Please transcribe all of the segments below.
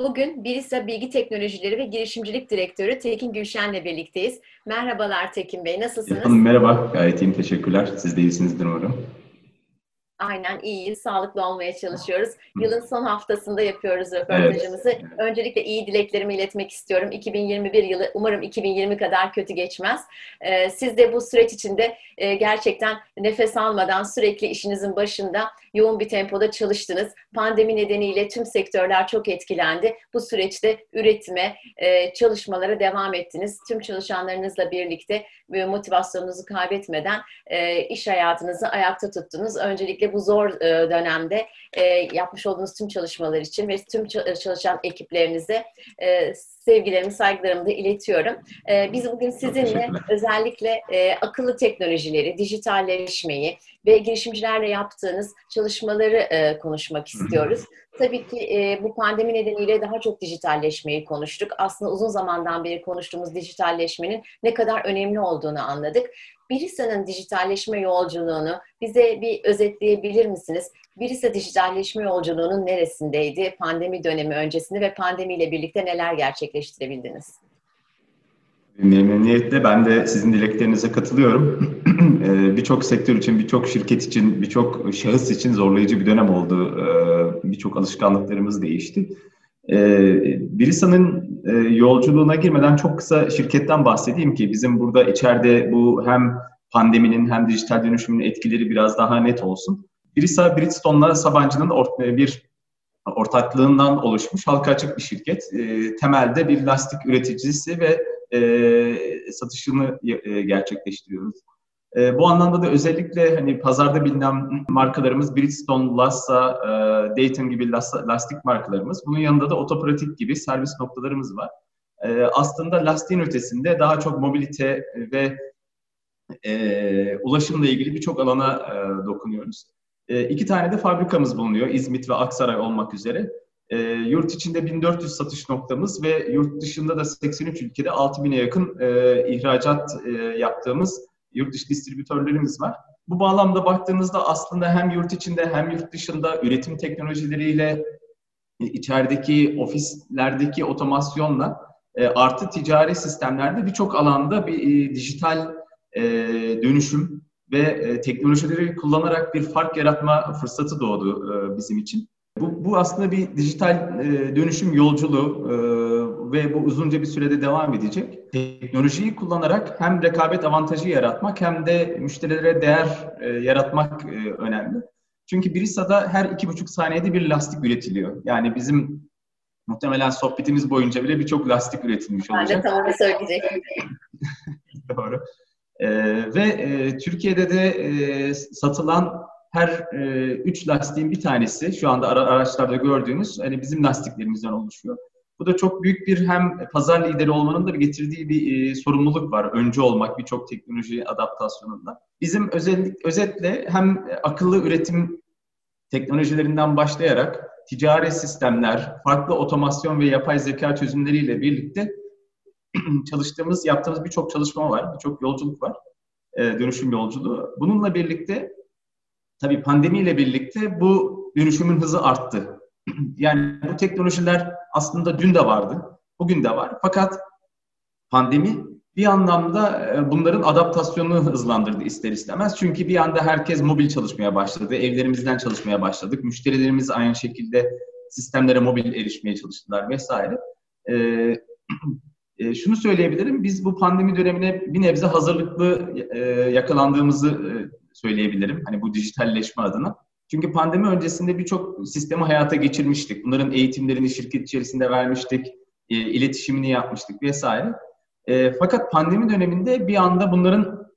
Bugün Birisa Bilgi Teknolojileri ve Girişimcilik Direktörü Tekin Gülşen'le birlikteyiz. Merhabalar Tekin Bey, nasılsınız? Hanım merhaba, gayet iyiyim, teşekkürler. Siz de iyisinizdir umarım. Aynen iyiyiz, sağlıklı olmaya çalışıyoruz. Yılın son haftasında yapıyoruz röportajımızı. Evet. Öncelikle iyi dileklerimi iletmek istiyorum. 2021 yılı umarım 2020 kadar kötü geçmez. Ee, siz de bu süreç içinde e, gerçekten nefes almadan sürekli işinizin başında yoğun bir tempoda çalıştınız. Pandemi nedeniyle tüm sektörler çok etkilendi. Bu süreçte üretime, e, çalışmalara devam ettiniz. Tüm çalışanlarınızla birlikte motivasyonunuzu kaybetmeden e, iş hayatınızı ayakta tuttunuz. Öncelikle bu zor e, dönemde yapmış olduğunuz tüm çalışmalar için ve tüm çalışan ekiplerinize sevgilerimi, saygılarımı da iletiyorum. Biz bugün sizinle özellikle akıllı teknolojileri, dijitalleşmeyi ve girişimcilerle yaptığınız çalışmaları konuşmak istiyoruz. Tabii ki e, bu pandemi nedeniyle daha çok dijitalleşmeyi konuştuk. Aslında uzun zamandan beri konuştuğumuz dijitalleşmenin ne kadar önemli olduğunu anladık. Birisa'nın dijitalleşme yolculuğunu bize bir özetleyebilir misiniz? Birisa dijitalleşme yolculuğunun neresindeydi pandemi dönemi öncesinde ve pandemiyle birlikte neler gerçekleştirebildiniz? Memnuniyetle ben de sizin dileklerinize katılıyorum. Ee, birçok sektör için, birçok şirket için, birçok şahıs için zorlayıcı bir dönem oldu. Ee, birçok alışkanlıklarımız değişti. Ee, Birisa'nın e, yolculuğuna girmeden çok kısa şirketten bahsedeyim ki bizim burada içeride bu hem pandeminin hem dijital dönüşümün etkileri biraz daha net olsun. Birisa Bridgestone'la Sabancı'nın e, bir ortaklığından oluşmuş halka açık bir şirket. Temelde bir lastik üreticisi ve e, satışını e, gerçekleştiriyoruz. E, bu anlamda da özellikle hani pazarda bilinen markalarımız Bridgestone, Lassa, e, Dayton gibi lastik markalarımız. Bunun yanında da Otopratik gibi servis noktalarımız var. E, aslında lastiğin ötesinde daha çok mobilite ve e, ulaşımla ilgili birçok alana e, dokunuyoruz. E, iki tane de fabrikamız bulunuyor İzmit ve Aksaray olmak üzere. E, yurt içinde 1400 satış noktamız ve yurt dışında da 83 ülkede 6000'e yakın e, ihracat e, yaptığımız yurt dışı distribütörlerimiz var. Bu bağlamda baktığınızda aslında hem yurt içinde hem yurt dışında üretim teknolojileriyle e, içerideki ofislerdeki otomasyonla e, artı ticari sistemlerde birçok alanda bir e, dijital e, dönüşüm ve e, teknolojileri kullanarak bir fark yaratma fırsatı doğdu e, bizim için. Bu, bu aslında bir dijital e, dönüşüm yolculuğu e, ve bu uzunca bir sürede devam edecek. Teknolojiyi kullanarak hem rekabet avantajı yaratmak hem de müşterilere değer e, yaratmak e, önemli. Çünkü Birisa'da her iki buçuk saniyede bir lastik üretiliyor. Yani bizim muhtemelen sohbetimiz boyunca bile birçok lastik üretilmiş olacak. Ben de tam söyleyecektim. Doğru. Ee, ve e, Türkiye'de de e, satılan her e, üç lastiğin bir tanesi şu anda ara, araçlarda gördüğünüz hani bizim lastiklerimizden oluşuyor. Bu da çok büyük bir hem pazar lideri olmanın da getirdiği bir e, sorumluluk var. Öncü olmak birçok teknoloji adaptasyonunda. Bizim özellik, özetle hem akıllı üretim teknolojilerinden başlayarak ticari sistemler, farklı otomasyon ve yapay zeka çözümleriyle birlikte çalıştığımız, yaptığımız birçok çalışma var, birçok yolculuk var, e, dönüşüm yolculuğu. Bununla birlikte tabii pandemiyle birlikte bu dönüşümün hızı arttı. yani bu teknolojiler aslında dün de vardı, bugün de var. Fakat pandemi bir anlamda e, bunların adaptasyonunu hızlandırdı ister istemez. Çünkü bir anda herkes mobil çalışmaya başladı, evlerimizden çalışmaya başladık. Müşterilerimiz aynı şekilde sistemlere mobil erişmeye çalıştılar vesaire. Ee, şunu söyleyebilirim, biz bu pandemi dönemine bir nebze hazırlıklı e, yakalandığımızı söyleyebilirim. Hani bu dijitalleşme adına. Çünkü pandemi öncesinde birçok sistemi hayata geçirmiştik. Bunların eğitimlerini şirket içerisinde vermiştik, e, iletişimini yapmıştık vesaire. E, fakat pandemi döneminde bir anda bunların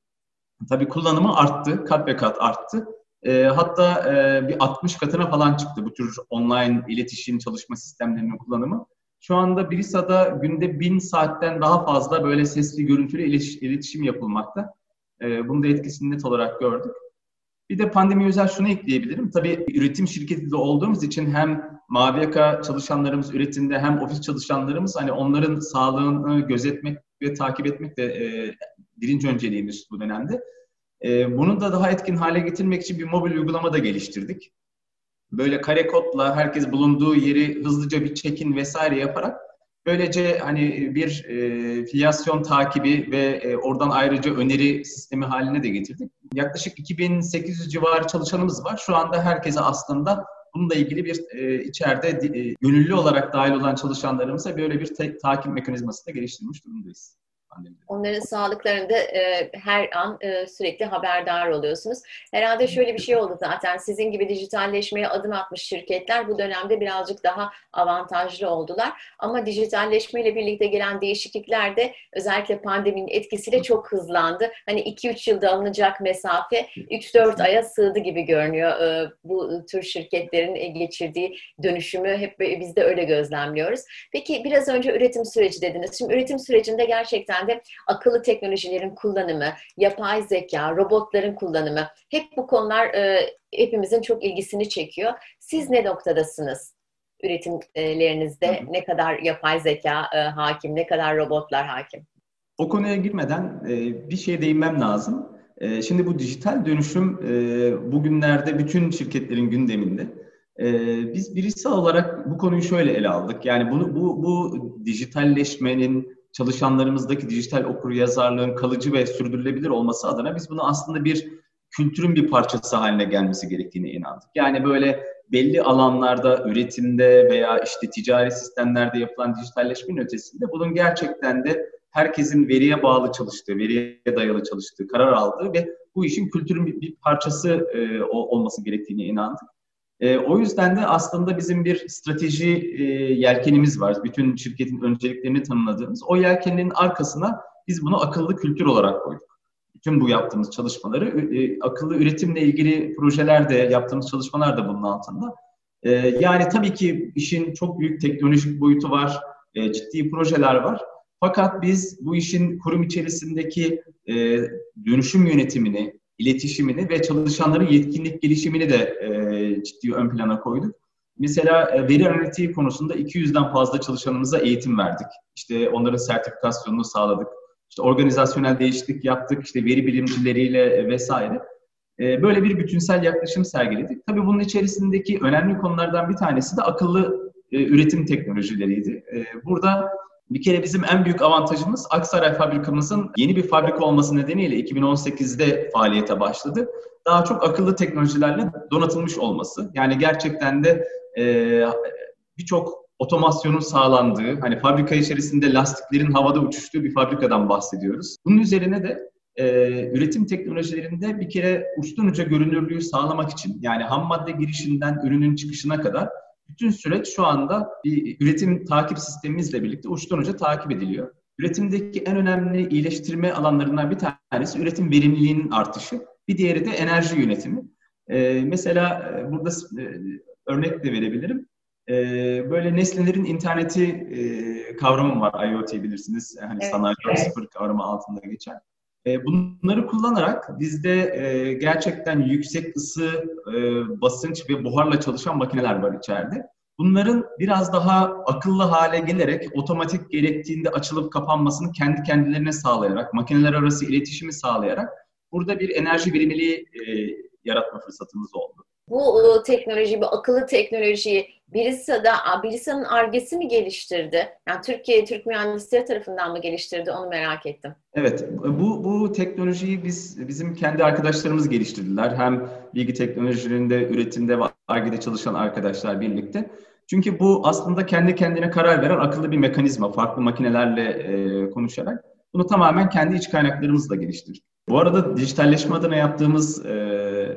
tabii kullanımı arttı, kat ve kat arttı. E, hatta e, bir 60 katına falan çıktı bu tür online iletişim çalışma sistemlerinin kullanımı. Şu anda Birisa'da günde bin saatten daha fazla böyle sesli görüntülü iletişim yapılmakta. E, bunu da etkisini net olarak gördük. Bir de pandemi özel şunu ekleyebilirim. Tabii üretim şirketi de olduğumuz için hem mavi yaka çalışanlarımız üretimde hem ofis çalışanlarımız hani onların sağlığını gözetmek ve takip etmek de e, birinci önceliğimiz bu dönemde. E, bunu da daha etkin hale getirmek için bir mobil uygulama da geliştirdik. böyle kare kodla herkes bulunduğu yeri hızlıca bir check-in vesaire yaparak böylece hani bir e, filyasyon takibi ve e, oradan ayrıca öneri sistemi haline de getirdik. Yaklaşık 2800 civarı çalışanımız var. Şu anda herkese aslında bununla ilgili bir e, içeride e, gönüllü olarak dahil olan çalışanlarımıza böyle bir te- takip mekanizması da geliştirmiş durumdayız pandemide? Onların sağlıklarında e, her an e, sürekli haberdar oluyorsunuz. Herhalde şöyle bir şey oldu zaten. Sizin gibi dijitalleşmeye adım atmış şirketler bu dönemde birazcık daha avantajlı oldular. Ama dijitalleşmeyle birlikte gelen değişiklikler de özellikle pandeminin etkisiyle çok hızlandı. Hani 2-3 yılda alınacak mesafe 3-4 aya sığdı gibi görünüyor. E, bu tür şirketlerin geçirdiği dönüşümü hep biz de öyle gözlemliyoruz. Peki biraz önce üretim süreci dediniz. Şimdi üretim sürecinde gerçekten yüzden de akıllı teknolojilerin kullanımı, yapay zeka, robotların kullanımı hep bu konular e, hepimizin çok ilgisini çekiyor. Siz ne noktadasınız? üretimlerinizde hı hı. ne kadar yapay zeka e, hakim, ne kadar robotlar hakim? O konuya girmeden e, bir şeye değinmem lazım. E, şimdi bu dijital dönüşüm e, bugünlerde bütün şirketlerin gündeminde. E, biz birisel olarak bu konuyu şöyle ele aldık. Yani bunu bu bu dijitalleşmenin çalışanlarımızdaki dijital okur yazarlığın kalıcı ve sürdürülebilir olması adına biz bunu aslında bir kültürün bir parçası haline gelmesi gerektiğine inandık. Yani böyle belli alanlarda, üretimde veya işte ticari sistemlerde yapılan dijitalleşmenin ötesinde bunun gerçekten de herkesin veriye bağlı çalıştığı, veriye dayalı çalıştığı, karar aldığı ve bu işin kültürün bir, bir parçası e, olması gerektiğine inandık. E, o yüzden de aslında bizim bir strateji e, yelkenimiz var. Bütün şirketin önceliklerini tanımladığımız. O yelkenin arkasına biz bunu akıllı kültür olarak koyduk. Bütün bu yaptığımız çalışmaları, e, akıllı üretimle ilgili projelerde yaptığımız çalışmalar da bunun altında. E, yani tabii ki işin çok büyük teknolojik boyutu var, e, ciddi projeler var. Fakat biz bu işin kurum içerisindeki e, dönüşüm yönetimini, iletişimini ve çalışanların yetkinlik gelişimini de e, ciddi ön plana koyduk. Mesela e, veri analitiği konusunda 200'den fazla çalışanımıza eğitim verdik. İşte onların sertifikasyonunu sağladık. İşte organizasyonel değişiklik yaptık, işte veri bilimcileriyle vesaire. E, böyle bir bütünsel yaklaşım sergiledik. Tabii bunun içerisindeki önemli konulardan bir tanesi de akıllı e, üretim teknolojileriydi. E, burada bir kere bizim en büyük avantajımız Aksaray fabrikamızın yeni bir fabrika olması nedeniyle 2018'de faaliyete başladı. Daha çok akıllı teknolojilerle donatılmış olması. Yani gerçekten de e, birçok otomasyonun sağlandığı, hani fabrika içerisinde lastiklerin havada uçuştuğu bir fabrikadan bahsediyoruz. Bunun üzerine de e, üretim teknolojilerinde bir kere uçtan uca görünürlüğü sağlamak için yani ham madde girişinden ürünün çıkışına kadar bütün süreç şu anda bir üretim takip sistemimizle birlikte uçtan uca takip ediliyor. Üretimdeki en önemli iyileştirme alanlarından bir tanesi üretim verimliliğinin artışı. Bir diğeri de enerji yönetimi. Ee, mesela e, burada e, örnek de verebilirim. Ee, böyle nesnelerin interneti e, kavramı var. IoT bilirsiniz. Hani evet, sanayi evet. kavramı altında geçer. E, bunları kullanarak bizde e, gerçekten yüksek ısı, e, basınç ve buharla çalışan makineler var içeride. Bunların biraz daha akıllı hale gelerek otomatik gerektiğinde açılıp kapanmasını kendi kendilerine sağlayarak, makineler arası iletişimi sağlayarak burada bir enerji verimliliği yaratma fırsatımız oldu bu teknoloji, bu akıllı teknolojiyi Birisa'da, Birisa'nın argesi mi geliştirdi? Yani Türkiye, Türk mühendisleri tarafından mı geliştirdi? Onu merak ettim. Evet, bu, bu teknolojiyi biz bizim kendi arkadaşlarımız geliştirdiler. Hem bilgi teknolojilerinde, üretimde ve argede çalışan arkadaşlar birlikte. Çünkü bu aslında kendi kendine karar veren akıllı bir mekanizma. Farklı makinelerle e, konuşarak. Bunu tamamen kendi iç kaynaklarımızla geliştirdik. Bu arada dijitalleşme adına yaptığımız e,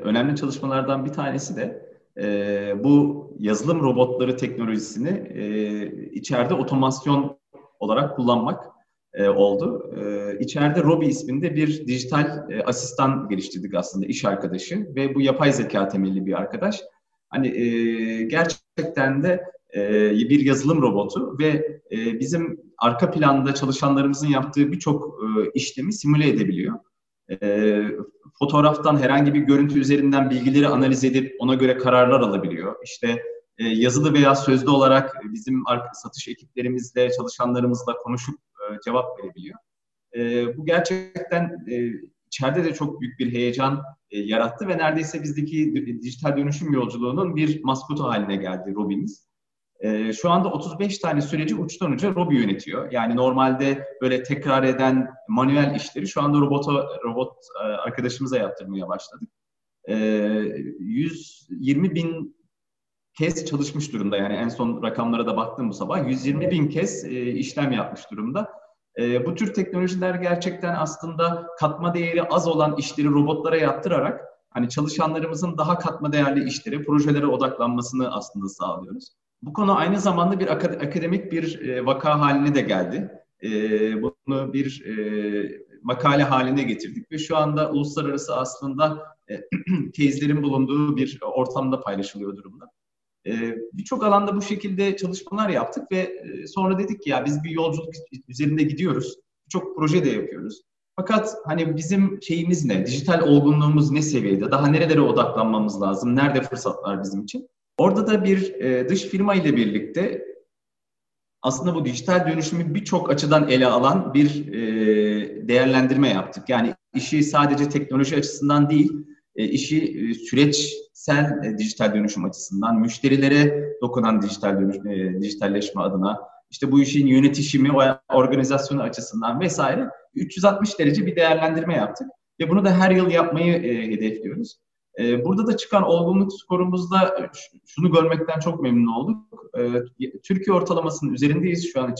önemli çalışmalardan bir tanesi de e, bu yazılım robotları teknolojisini e, içeride otomasyon olarak kullanmak e, oldu. E, içeride Robi isminde bir dijital e, asistan geliştirdik aslında iş arkadaşı ve bu yapay zeka temelli bir arkadaş. Hani e, gerçekten de e, bir yazılım robotu ve e, bizim arka planda çalışanlarımızın yaptığı birçok e, işlemi simüle edebiliyor fotoğraftan herhangi bir görüntü üzerinden bilgileri analiz edip ona göre kararlar alabiliyor. İşte yazılı veya sözlü olarak bizim satış ekiplerimizle, çalışanlarımızla konuşup cevap verebiliyor. Bu gerçekten içeride de çok büyük bir heyecan yarattı ve neredeyse bizdeki dijital dönüşüm yolculuğunun bir maskotu haline geldi Robin'imiz. E, şu anda 35 tane süreci uçtan uca Robi yönetiyor. Yani normalde böyle tekrar eden manuel işleri şu anda robota, robot e, arkadaşımıza yaptırmaya başladık. E, 120 bin kez çalışmış durumda. Yani en son rakamlara da baktım bu sabah. 120 bin kez e, işlem yapmış durumda. E, bu tür teknolojiler gerçekten aslında katma değeri az olan işleri robotlara yaptırarak hani çalışanlarımızın daha katma değerli işleri, projelere odaklanmasını aslında sağlıyoruz. Bu konu aynı zamanda bir akademik bir e, vaka haline de geldi. E, bunu bir e, makale haline getirdik ve şu anda uluslararası aslında e, bulunduğu bir ortamda paylaşılıyor durumda. E, Birçok alanda bu şekilde çalışmalar yaptık ve e, sonra dedik ki ya biz bir yolculuk üzerinde gidiyoruz. Çok proje de yapıyoruz. Fakat hani bizim şeyimiz ne? Dijital olgunluğumuz ne seviyede? Daha nerelere odaklanmamız lazım? Nerede fırsatlar bizim için? Orada da bir e, dış firma ile birlikte aslında bu dijital dönüşümü birçok açıdan ele alan bir e, değerlendirme yaptık. Yani işi sadece teknoloji açısından değil, e, işi e, süreçsel e, dijital dönüşüm açısından, müşterilere dokunan dijital dönüş, e, dijitalleşme adına, işte bu işin yönetişimi, organizasyonu açısından vesaire 360 derece bir değerlendirme yaptık. Ve bunu da her yıl yapmayı e, hedefliyoruz. E, burada da çıkan olgunluk skorumuzda şunu görmekten çok memnun olduk. E, Türkiye ortalamasının üzerindeyiz şu an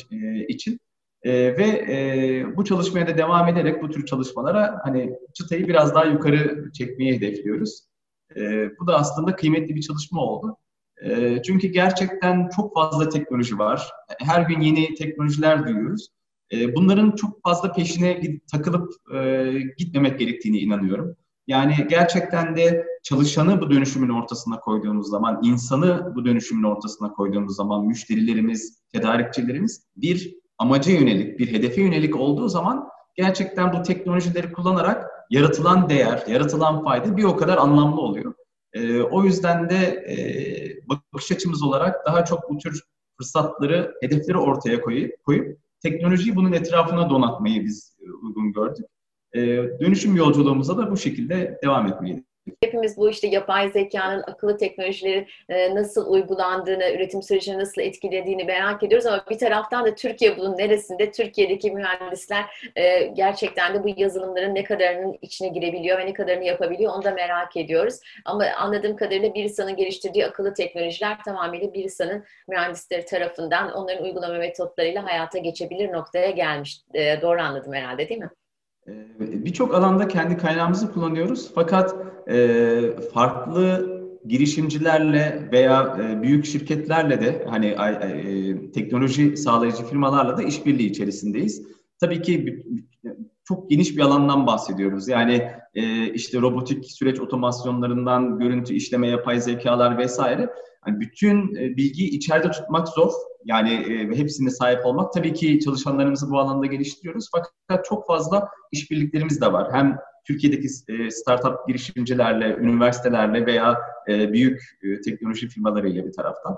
için. E, ve e, bu çalışmaya da devam ederek bu tür çalışmalara hani çıtayı biraz daha yukarı çekmeyi hedefliyoruz. E, bu da aslında kıymetli bir çalışma oldu. E, çünkü gerçekten çok fazla teknoloji var. Her gün yeni teknolojiler duyuyoruz. E, bunların çok fazla peşine takılıp e, gitmemek gerektiğini inanıyorum. Yani gerçekten de çalışanı bu dönüşümün ortasına koyduğumuz zaman, insanı bu dönüşümün ortasına koyduğumuz zaman müşterilerimiz, tedarikçilerimiz bir amaca yönelik, bir hedefe yönelik olduğu zaman gerçekten bu teknolojileri kullanarak yaratılan değer, yaratılan fayda bir o kadar anlamlı oluyor. E, o yüzden de e, bakış açımız olarak daha çok bu tür fırsatları, hedefleri ortaya koyup, koyup teknolojiyi bunun etrafına donatmayı biz uygun gördük. E, dönüşüm yolculuğumuza da bu şekilde devam etmeyi Hepimiz bu işte yapay zekanın, akıllı teknolojilerin e, nasıl uygulandığını, üretim sürecini nasıl etkilediğini merak ediyoruz ama bir taraftan da Türkiye bunun neresinde? Türkiye'deki mühendisler e, gerçekten de bu yazılımların ne kadarının içine girebiliyor ve ne kadarını yapabiliyor onu da merak ediyoruz. Ama anladığım kadarıyla Birisa'nın geliştirdiği akıllı teknolojiler tamamıyla Birisa'nın mühendisleri tarafından onların uygulama metotlarıyla hayata geçebilir noktaya gelmiş. E, doğru anladım herhalde değil mi? Birçok alanda kendi kaynağımızı kullanıyoruz fakat e, farklı girişimcilerle veya e, büyük şirketlerle de hani e, teknoloji sağlayıcı firmalarla da işbirliği içerisindeyiz. Tabii ki çok geniş bir alandan bahsediyoruz. Yani işte robotik süreç otomasyonlarından görüntü işleme, yapay zekalar vesaire. Yani bütün e, bilgiyi içeride tutmak zor. Yani e, hepsine sahip olmak. Tabii ki çalışanlarımızı bu alanda geliştiriyoruz. Fakat çok fazla işbirliklerimiz de var. Hem Türkiye'deki e, startup girişimcilerle, üniversitelerle veya e, büyük teknoloji firmalarıyla bir taraftan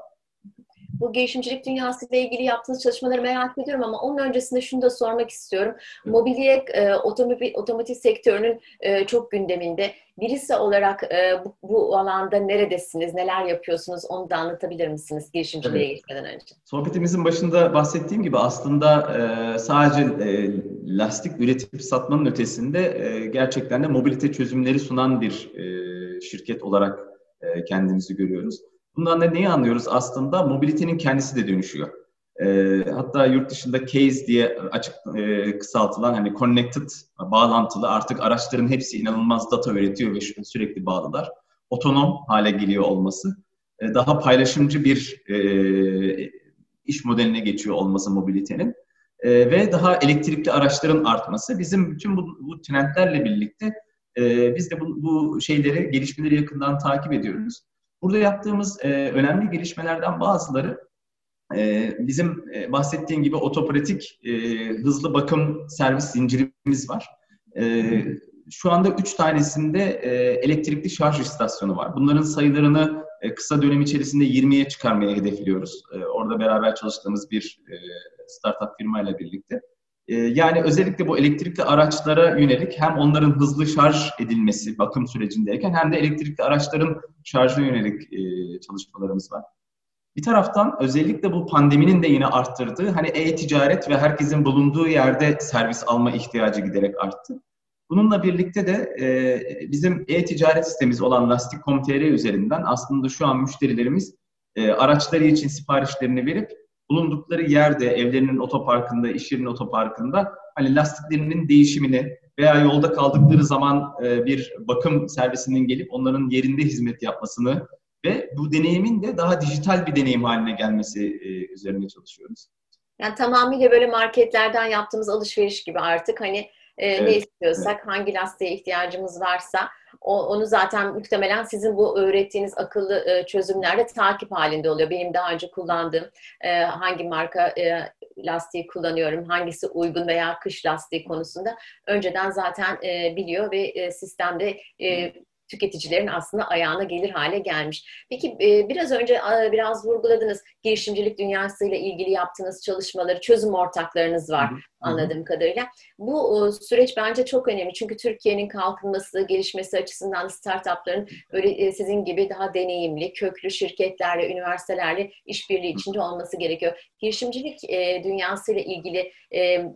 bu girişimcilik dünyası ile ilgili yaptığınız çalışmaları merak ediyorum ama onun öncesinde şunu da sormak istiyorum. Mobilya e, otomobil, otomotiv sektörünün e, çok gündeminde. Birisi olarak e, bu, bu alanda neredesiniz, neler yapıyorsunuz onu da anlatabilir misiniz girişimciliğe evet. geçmeden önce? Sohbetimizin başında bahsettiğim gibi aslında e, sadece e, lastik üretip satmanın ötesinde e, gerçekten de mobilite çözümleri sunan bir e, şirket olarak e, kendimizi görüyoruz. Bundan da neyi anlıyoruz? Aslında mobilitenin kendisi de dönüşüyor. E, hatta yurt dışında case diye açık e, kısaltılan hani connected bağlantılı artık araçların hepsi inanılmaz data üretiyor ve sürekli bağlılar. Otonom hale geliyor olması. E, daha paylaşımcı bir e, iş modeline geçiyor olması mobilitenin. E, ve daha elektrikli araçların artması. Bizim bütün bu, bu trendlerle birlikte e, biz de bu, bu şeyleri, gelişmeleri yakından takip ediyoruz. Burada yaptığımız e, önemli gelişmelerden bazıları e, bizim e, bahsettiğim gibi otopratik e, hızlı bakım servis zincirimiz var. E, şu anda üç tanesinde e, elektrikli şarj istasyonu var. Bunların sayılarını e, kısa dönem içerisinde 20'ye çıkarmaya hedefliyoruz. E, orada beraber çalıştığımız bir e, startup firma ile birlikte. Ee, yani özellikle bu elektrikli araçlara yönelik hem onların hızlı şarj edilmesi bakım sürecindeyken hem de elektrikli araçların şarjına yönelik e, çalışmalarımız var. Bir taraftan özellikle bu pandeminin de yine arttırdığı hani e-ticaret ve herkesin bulunduğu yerde servis alma ihtiyacı giderek arttı. Bununla birlikte de e, bizim e-ticaret sistemimiz olan Lastik.com.tr üzerinden aslında şu an müşterilerimiz e, araçları için siparişlerini verip bulundukları yerde, evlerinin otoparkında, iş yerinin otoparkında hani lastiklerinin değişimini veya yolda kaldıkları zaman e, bir bakım servisinin gelip onların yerinde hizmet yapmasını ve bu deneyimin de daha dijital bir deneyim haline gelmesi e, üzerine çalışıyoruz. Yani tamamıyla böyle marketlerden yaptığımız alışveriş gibi artık hani e, evet, ne istiyorsak, evet. hangi lastiğe ihtiyacımız varsa o, onu zaten muhtemelen sizin bu öğrettiğiniz akıllı e, çözümlerde takip halinde oluyor. Benim daha önce kullandığım e, hangi marka e, lastiği kullanıyorum, hangisi uygun veya kış lastiği konusunda önceden zaten e, biliyor ve e, sistemde e, tüketicilerin aslında ayağına gelir hale gelmiş. Peki e, biraz önce biraz vurguladınız girişimcilik dünyasıyla ilgili yaptığınız çalışmaları, çözüm ortaklarınız var anladığım kadarıyla. Bu süreç bence çok önemli çünkü Türkiye'nin kalkınması, gelişmesi açısından startupların böyle e, sizin gibi daha deneyimli, köklü şirketlerle, üniversitelerle işbirliği içinde olması gerekiyor. Girişimcilik e, dünyasıyla ilgili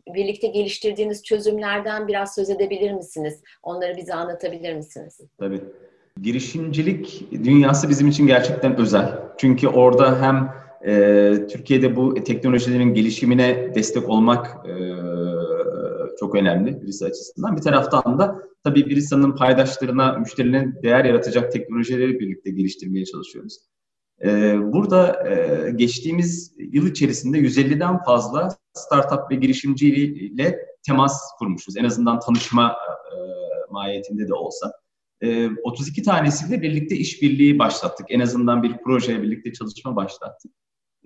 birlikte geliştirdiğiniz çözümlerden biraz söz edebilir misiniz? Onları bize anlatabilir misiniz? Tabii. Girişimcilik dünyası bizim için gerçekten özel. Çünkü orada hem e, Türkiye'de bu teknolojilerin gelişimine destek olmak e, çok önemli birisi açısından. Bir taraftan da tabii birisinin paydaşlarına, müşterilerine değer yaratacak teknolojileri birlikte geliştirmeye çalışıyoruz. E, burada e, geçtiğimiz yıl içerisinde 150'den fazla startup ve girişimciyle temas kurmuşuz. En azından tanışma e, mahiyetinde de olsa. 32 ee, tanesiyle birlikte işbirliği başlattık. En azından bir projeye birlikte çalışma başlattık.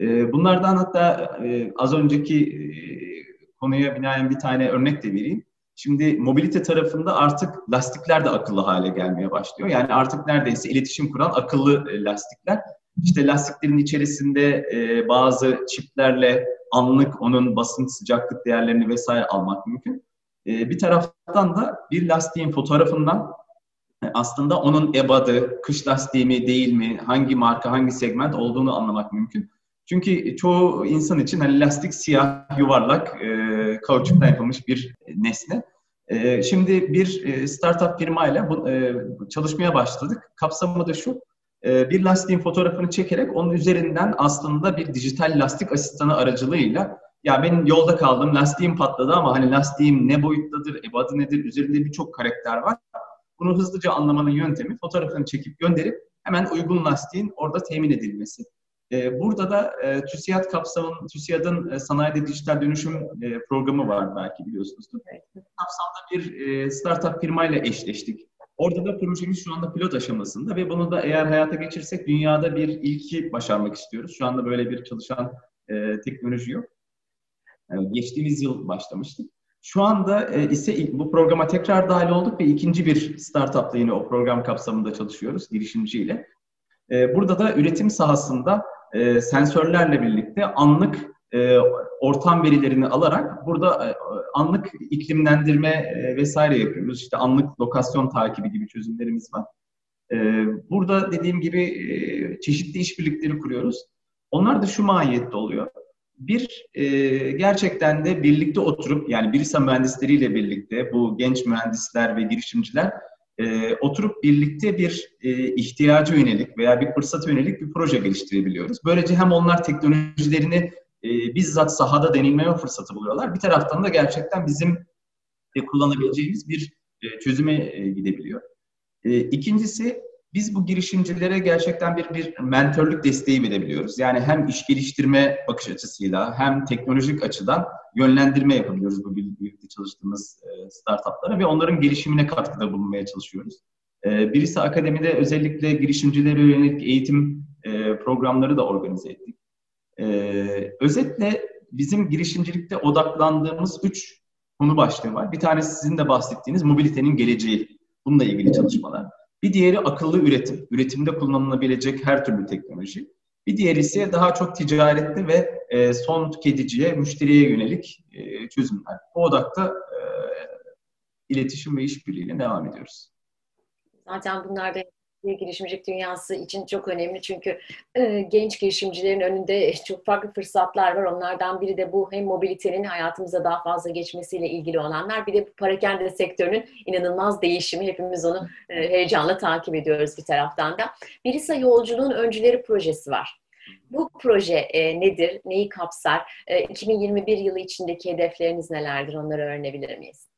Ee, bunlardan hatta e, az önceki e, konuya binaen bir tane örnek de vereyim. Şimdi mobilite tarafında artık lastikler de akıllı hale gelmeye başlıyor. Yani artık neredeyse iletişim kuran akıllı e, lastikler. İşte lastiklerin içerisinde bazı çiplerle anlık onun basınç, sıcaklık değerlerini vesaire almak mümkün. Bir taraftan da bir lastiğin fotoğrafından aslında onun ebadı, kış lastiği mi değil mi, hangi marka, hangi segment olduğunu anlamak mümkün. Çünkü çoğu insan için hani lastik siyah, yuvarlak, e, kauçuktan yapılmış bir nesne. E, şimdi bir e, startup firmayla bu, e, çalışmaya başladık. Kapsamı da şu, e, bir lastiğin fotoğrafını çekerek onun üzerinden aslında bir dijital lastik asistanı aracılığıyla ya benim yolda kaldım, lastiğim patladı ama hani lastiğim ne boyuttadır, ebadı nedir, üzerinde birçok karakter var. Bunu hızlıca anlamanın yöntemi fotoğrafını çekip gönderip hemen uygun lastiğin orada temin edilmesi. Ee, burada da e, TÜSİAD kapsamının, TÜSİAD'ın e, sanayide dijital dönüşüm e, programı var belki biliyorsunuzdur. Kapsamda bir startup firmayla eşleştik. Orada da projemiz şu anda pilot aşamasında ve bunu da eğer hayata geçirsek dünyada bir ilki başarmak istiyoruz. Şu anda böyle bir çalışan e, teknoloji yok. Yani geçtiğimiz yıl başlamıştık. Şu anda e, ise bu programa tekrar dahil olduk ve ikinci bir startupla yine o program kapsamında çalışıyoruz girişimciyle. E, burada da üretim sahasında e, sensörlerle birlikte anlık e, ortam verilerini alarak burada e, anlık iklimlendirme e, vesaire yapıyoruz. İşte anlık lokasyon takibi gibi çözümlerimiz var. E, burada dediğim gibi e, çeşitli işbirlikleri kuruyoruz. Onlar da şu mahiyette oluyor bir e, gerçekten de birlikte oturup yani Birisa mühendisleriyle birlikte bu genç mühendisler ve girişimciler e, oturup birlikte bir e, ihtiyacı yönelik veya bir fırsata yönelik bir proje geliştirebiliyoruz. Böylece hem onlar teknolojilerini e, bizzat sahada deneyimleme fırsatı buluyorlar. Bir taraftan da gerçekten bizim e, kullanabileceğimiz bir e, çözüme e, gidebiliyor. E, ikincisi biz bu girişimcilere gerçekten bir, bir mentörlük desteği verebiliyoruz. Yani hem iş geliştirme bakış açısıyla hem teknolojik açıdan yönlendirme yapabiliyoruz bu birlikte çalıştığımız e, startuplara ve onların gelişimine katkıda bulunmaya çalışıyoruz. E, birisi akademide özellikle girişimcilere yönelik eğitim e, programları da organize ettik. Özetle bizim girişimcilikte odaklandığımız üç konu başlığı var. Bir tanesi sizin de bahsettiğiniz mobilitenin geleceği. Bununla ilgili çalışmalar. Bir diğeri akıllı üretim. Üretimde kullanılabilecek her türlü teknoloji. Bir diğeri ise daha çok ticaretli ve e, son tüketiciye, müşteriye yönelik e, çözümler. Bu odakta e, iletişim ve işbirliğiyle devam ediyoruz. Zaten bunlar da girişimcilik dünyası için çok önemli çünkü e, genç girişimcilerin önünde çok farklı fırsatlar var. Onlardan biri de bu hem mobilitenin hayatımıza daha fazla geçmesiyle ilgili olanlar bir de parakende sektörünün inanılmaz değişimi. Hepimiz onu e, heyecanla takip ediyoruz bir taraftan da. Birisa Yolculuğun Öncüleri projesi var. Bu proje e, nedir? Neyi kapsar? E, 2021 yılı içindeki hedefleriniz nelerdir? Onları öğrenebilir miyiz?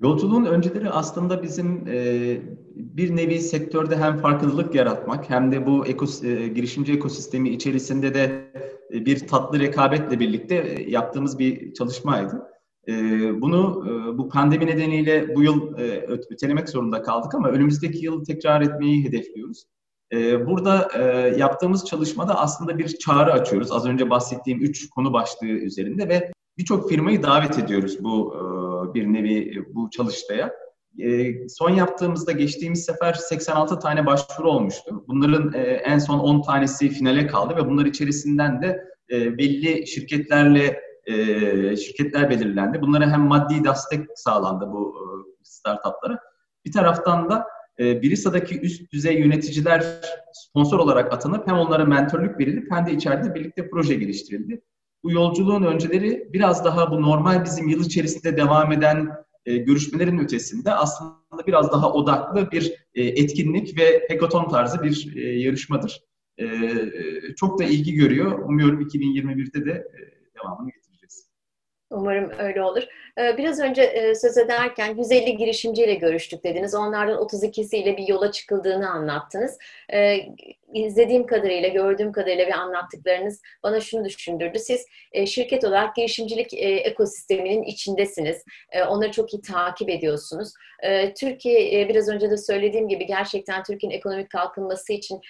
Yolculuğun önceleri aslında bizim e, bir nevi sektörde hem farkındalık yaratmak hem de bu ekos, e, girişimci ekosistemi içerisinde de e, bir tatlı rekabetle birlikte e, yaptığımız bir çalışmaydı. E, bunu e, bu pandemi nedeniyle bu yıl e, ötelemek zorunda kaldık ama önümüzdeki yıl tekrar etmeyi hedefliyoruz. E, burada e, yaptığımız çalışmada aslında bir çağrı açıyoruz. Az önce bahsettiğim üç konu başlığı üzerinde ve birçok firmayı davet ediyoruz bu e, bir nevi e, bu çalıştaya. E, son yaptığımızda geçtiğimiz sefer 86 tane başvuru olmuştu. Bunların e, en son 10 tanesi finale kaldı ve bunlar içerisinden de belli şirketlerle şirketler belirlendi. Bunlara hem maddi destek sağlandı bu startuplara. Bir taraftan da Birisa'daki üst düzey yöneticiler sponsor olarak atanıp hem onlara mentorluk verilip hem de içeride birlikte proje geliştirildi bu yolculuğun önceleri biraz daha bu normal bizim yıl içerisinde devam eden e, görüşmelerin ötesinde aslında biraz daha odaklı bir e, etkinlik ve hackathon tarzı bir e, yarışmadır. E, çok da ilgi görüyor. Umuyorum 2021'de de e, devamını getireceğiz. Umarım öyle olur. Ee, biraz önce e, söz ederken 150 girişimciyle görüştük dediniz. Onlardan 32'siyle bir yola çıkıldığını anlattınız. İzlediğim kadarıyla, gördüğüm kadarıyla ve anlattıklarınız bana şunu düşündürdü. Siz e, şirket olarak girişimcilik e, ekosisteminin içindesiniz. Onları çok iyi takip ediyorsunuz. Türkiye, biraz önce de söylediğim gibi gerçekten Türkiye'nin ekonomik kalkınması için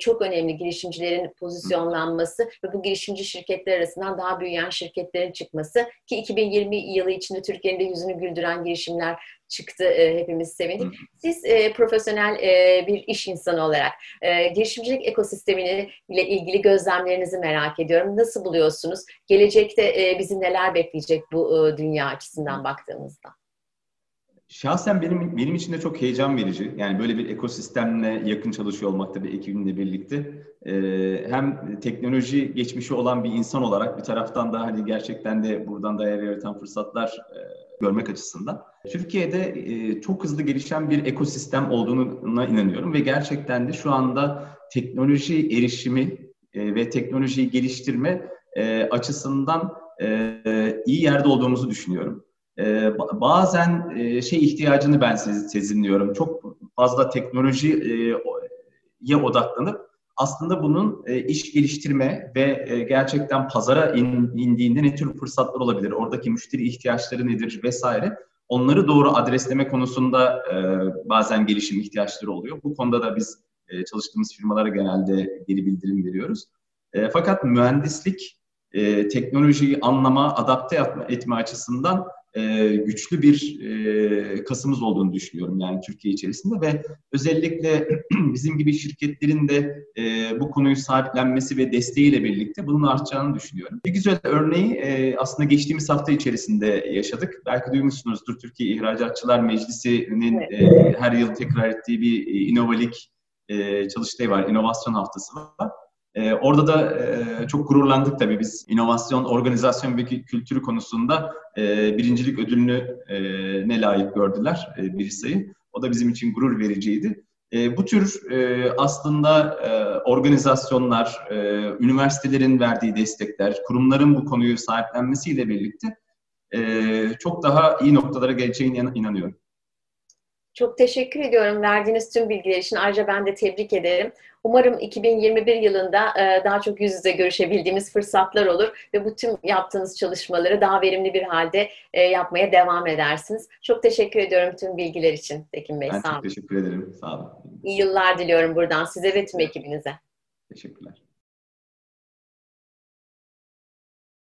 çok önemli girişimcilerin pozisyonlanması ve bu girişimci şirketler arasından daha büyüyen şirketlerin çıkması ki 2020 yılı için içinde Türkiye'nin de yüzünü güldüren girişimler çıktı. E, hepimiz sevindik. Siz e, profesyonel e, bir iş insanı olarak e, girişimcilik ekosistemini ile ilgili gözlemlerinizi merak ediyorum. Nasıl buluyorsunuz? Gelecekte e, bizi neler bekleyecek bu e, dünya açısından baktığımızda? Şahsen benim benim için de çok heyecan verici. Yani böyle bir ekosistemle yakın çalışıyor olmak tabii ekibimle birlikte. Ee, hem teknoloji geçmişi olan bir insan olarak bir taraftan da hani gerçekten de buradan değer yaratan fırsatlar e, görmek açısından. Türkiye'de e, çok hızlı gelişen bir ekosistem olduğuna inanıyorum ve gerçekten de şu anda teknoloji erişimi e, ve teknolojiyi geliştirme e, açısından e, iyi yerde olduğumuzu düşünüyorum e, bazen e, şey ihtiyacını ben sezinliyorum. Çok fazla teknolojiye odaklanıp aslında bunun e, iş geliştirme ve e, gerçekten pazara in, indiğinde ne tür fırsatlar olabilir, oradaki müşteri ihtiyaçları nedir vesaire. Onları doğru adresleme konusunda e, bazen gelişim ihtiyaçları oluyor. Bu konuda da biz e, çalıştığımız firmalara genelde geri bildirim veriyoruz. E, fakat mühendislik, e, teknolojiyi anlama, adapte etme açısından e, güçlü bir e, kasımız olduğunu düşünüyorum yani Türkiye içerisinde ve özellikle bizim gibi şirketlerin de e, bu konuyu sahiplenmesi ve desteğiyle birlikte bunun artacağını düşünüyorum. Bir güzel örneği e, aslında geçtiğimiz hafta içerisinde yaşadık. Belki duymuşsunuzdur Türkiye İhracatçılar Meclisi'nin e, her yıl tekrar ettiği bir e, inovalik e, çalıştayı var, inovasyon haftası var. E, orada da e, çok gururlandık tabii biz inovasyon, organizasyon ve kültürü konusunda e, birincilik ödülünü e, ne layık gördüler e, bir sayı. O da bizim için gurur vericiydi. E, bu tür e, aslında e, organizasyonlar, e, üniversitelerin verdiği destekler, kurumların bu konuyu sahiplenmesiyle birlikte e, çok daha iyi noktalara geleceğine inanıyorum. Çok teşekkür ediyorum verdiğiniz tüm bilgiler için. Ayrıca ben de tebrik ederim. Umarım 2021 yılında e, daha çok yüz yüze görüşebildiğimiz fırsatlar olur ve bu tüm yaptığınız çalışmaları daha verimli bir halde e, yapmaya devam edersiniz. Çok teşekkür ediyorum tüm bilgiler için Tekin Bey. Ben sağ olun. teşekkür ederim. Sağ olun. İyi yıllar diliyorum buradan size ve tüm ekibinize. Teşekkürler.